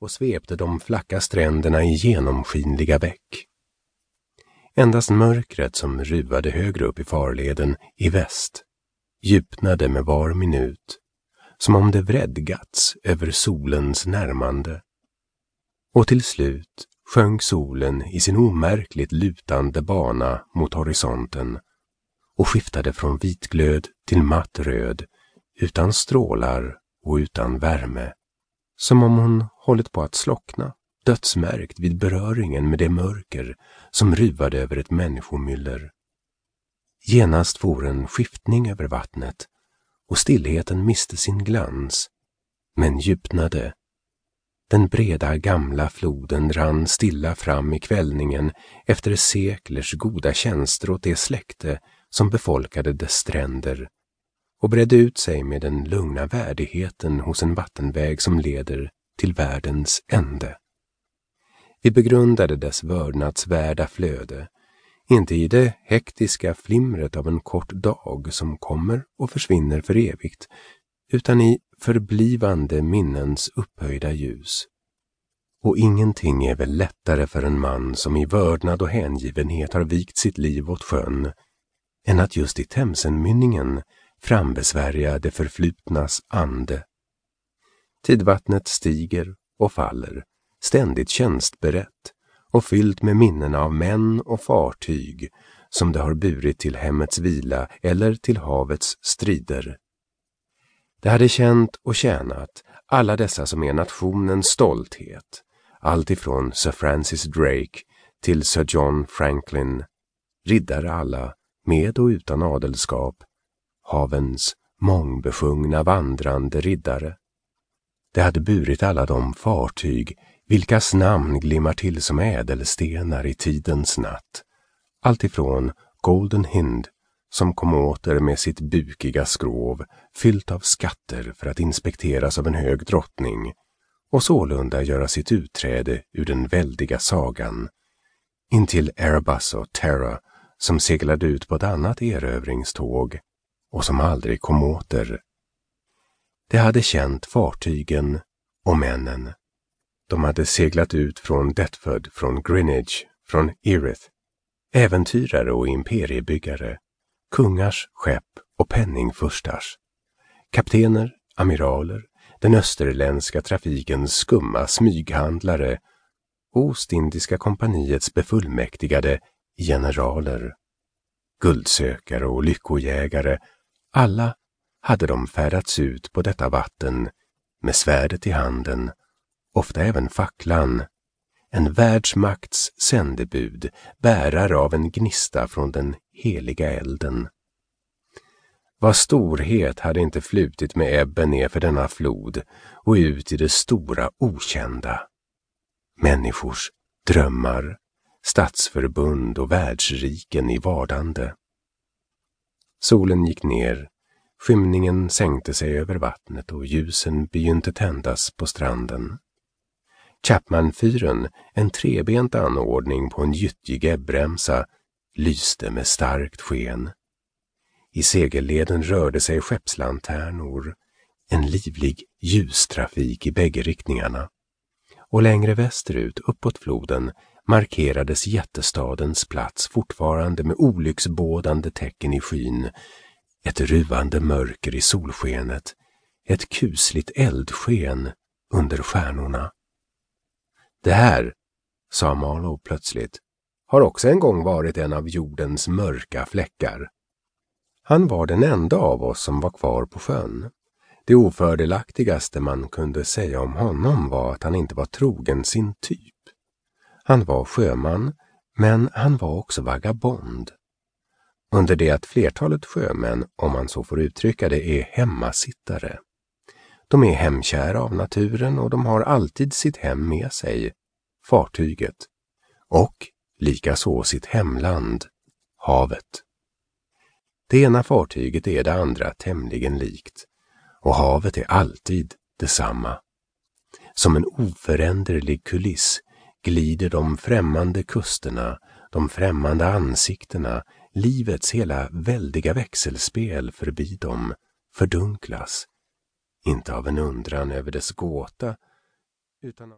och svepte de flacka stränderna i genomskinliga väck. Endast mörkret som ruvade högre upp i farleden i väst djupnade med var minut, som om det vredgats över solens närmande. Och till slut sjönk solen i sin omärkligt lutande bana mot horisonten och skiftade från vitglöd till matt röd, utan strålar och utan värme, som om hon hållit på att slockna, dödsmärkt vid beröringen med det mörker som ruvade över ett människomyller. Genast for en skiftning över vattnet och stillheten miste sin glans, men djupnade. Den breda gamla floden rann stilla fram i kvällningen efter seklers goda tjänster åt det släkte som befolkade dess stränder och bredde ut sig med den lugna värdigheten hos en vattenväg som leder till världens ände. Vi begrundade dess vördnadsvärda flöde, inte i det hektiska flimret av en kort dag som kommer och försvinner för evigt, utan i förblivande minnens upphöjda ljus. Och ingenting är väl lättare för en man som i vördnad och hängivenhet har vikt sitt liv åt sjön, än att just i Themsenmynningen frambesvärja det förflutnas ande. Tidvattnet stiger och faller, ständigt tjänstberett och fyllt med minnen av män och fartyg som det har burit till hemmets vila eller till havets strider. Det hade känt och tjänat alla dessa som är nationens stolthet, allt ifrån Sir Francis Drake till Sir John Franklin, riddare alla, med och utan adelskap, havens mångbesjungna vandrande riddare. Det hade burit alla de fartyg vilkas namn glimmar till som ädelstenar i tidens natt. Alltifrån Golden Hind som kom åter med sitt bukiga skrov fyllt av skatter för att inspekteras av en hög drottning och sålunda göra sitt utträde ur den väldiga sagan intill Erebus och Terra som seglade ut på ett annat erövringståg och som aldrig kom åter. De hade känt fartygen och männen. De hade seglat ut från Deptford, från Greenwich, från Erith. Äventyrare och imperiebyggare, kungars skepp och penningfurstars. Kaptener, amiraler, den österländska trafikens skumma smyghandlare, och Ostindiska kompaniets befullmäktigade generaler, guldsökare och lyckojägare, alla hade de färdats ut på detta vatten med svärdet i handen, ofta även facklan, en världsmakts sändebud, bärare av en gnista från den heliga elden. Vad storhet hade inte flutit med ebben ner för denna flod och ut i det stora okända. Människors drömmar, statsförbund och världsriken i vardande. Solen gick ner, skymningen sänkte sig över vattnet och ljusen begynte tändas på stranden. Chapmanfyren, en trebent anordning på en gyttjig ebbremsa, lyste med starkt sken. I segelleden rörde sig skeppslanternor, en livlig ljustrafik i bägge riktningarna. Och längre västerut, uppåt floden, markerades jättestadens plats fortfarande med olycksbådande tecken i skyn, ett ruvande mörker i solskenet, ett kusligt eldsken under stjärnorna. Det här, sa Marlow plötsligt, har också en gång varit en av jordens mörka fläckar. Han var den enda av oss som var kvar på sjön. Det ofördelaktigaste man kunde säga om honom var att han inte var trogen sin typ. Han var sjöman, men han var också vagabond. Under det att flertalet sjömän, om man så får uttrycka det, är hemmasittare. De är hemkära av naturen och de har alltid sitt hem med sig, fartyget, och likaså sitt hemland, havet. Det ena fartyget är det andra tämligen likt och havet är alltid detsamma. Som en oföränderlig kuliss glider de främmande kusterna, de främmande ansiktena, livets hela väldiga växelspel förbi dem, fördunklas, inte av en undran över dess gåta, utan av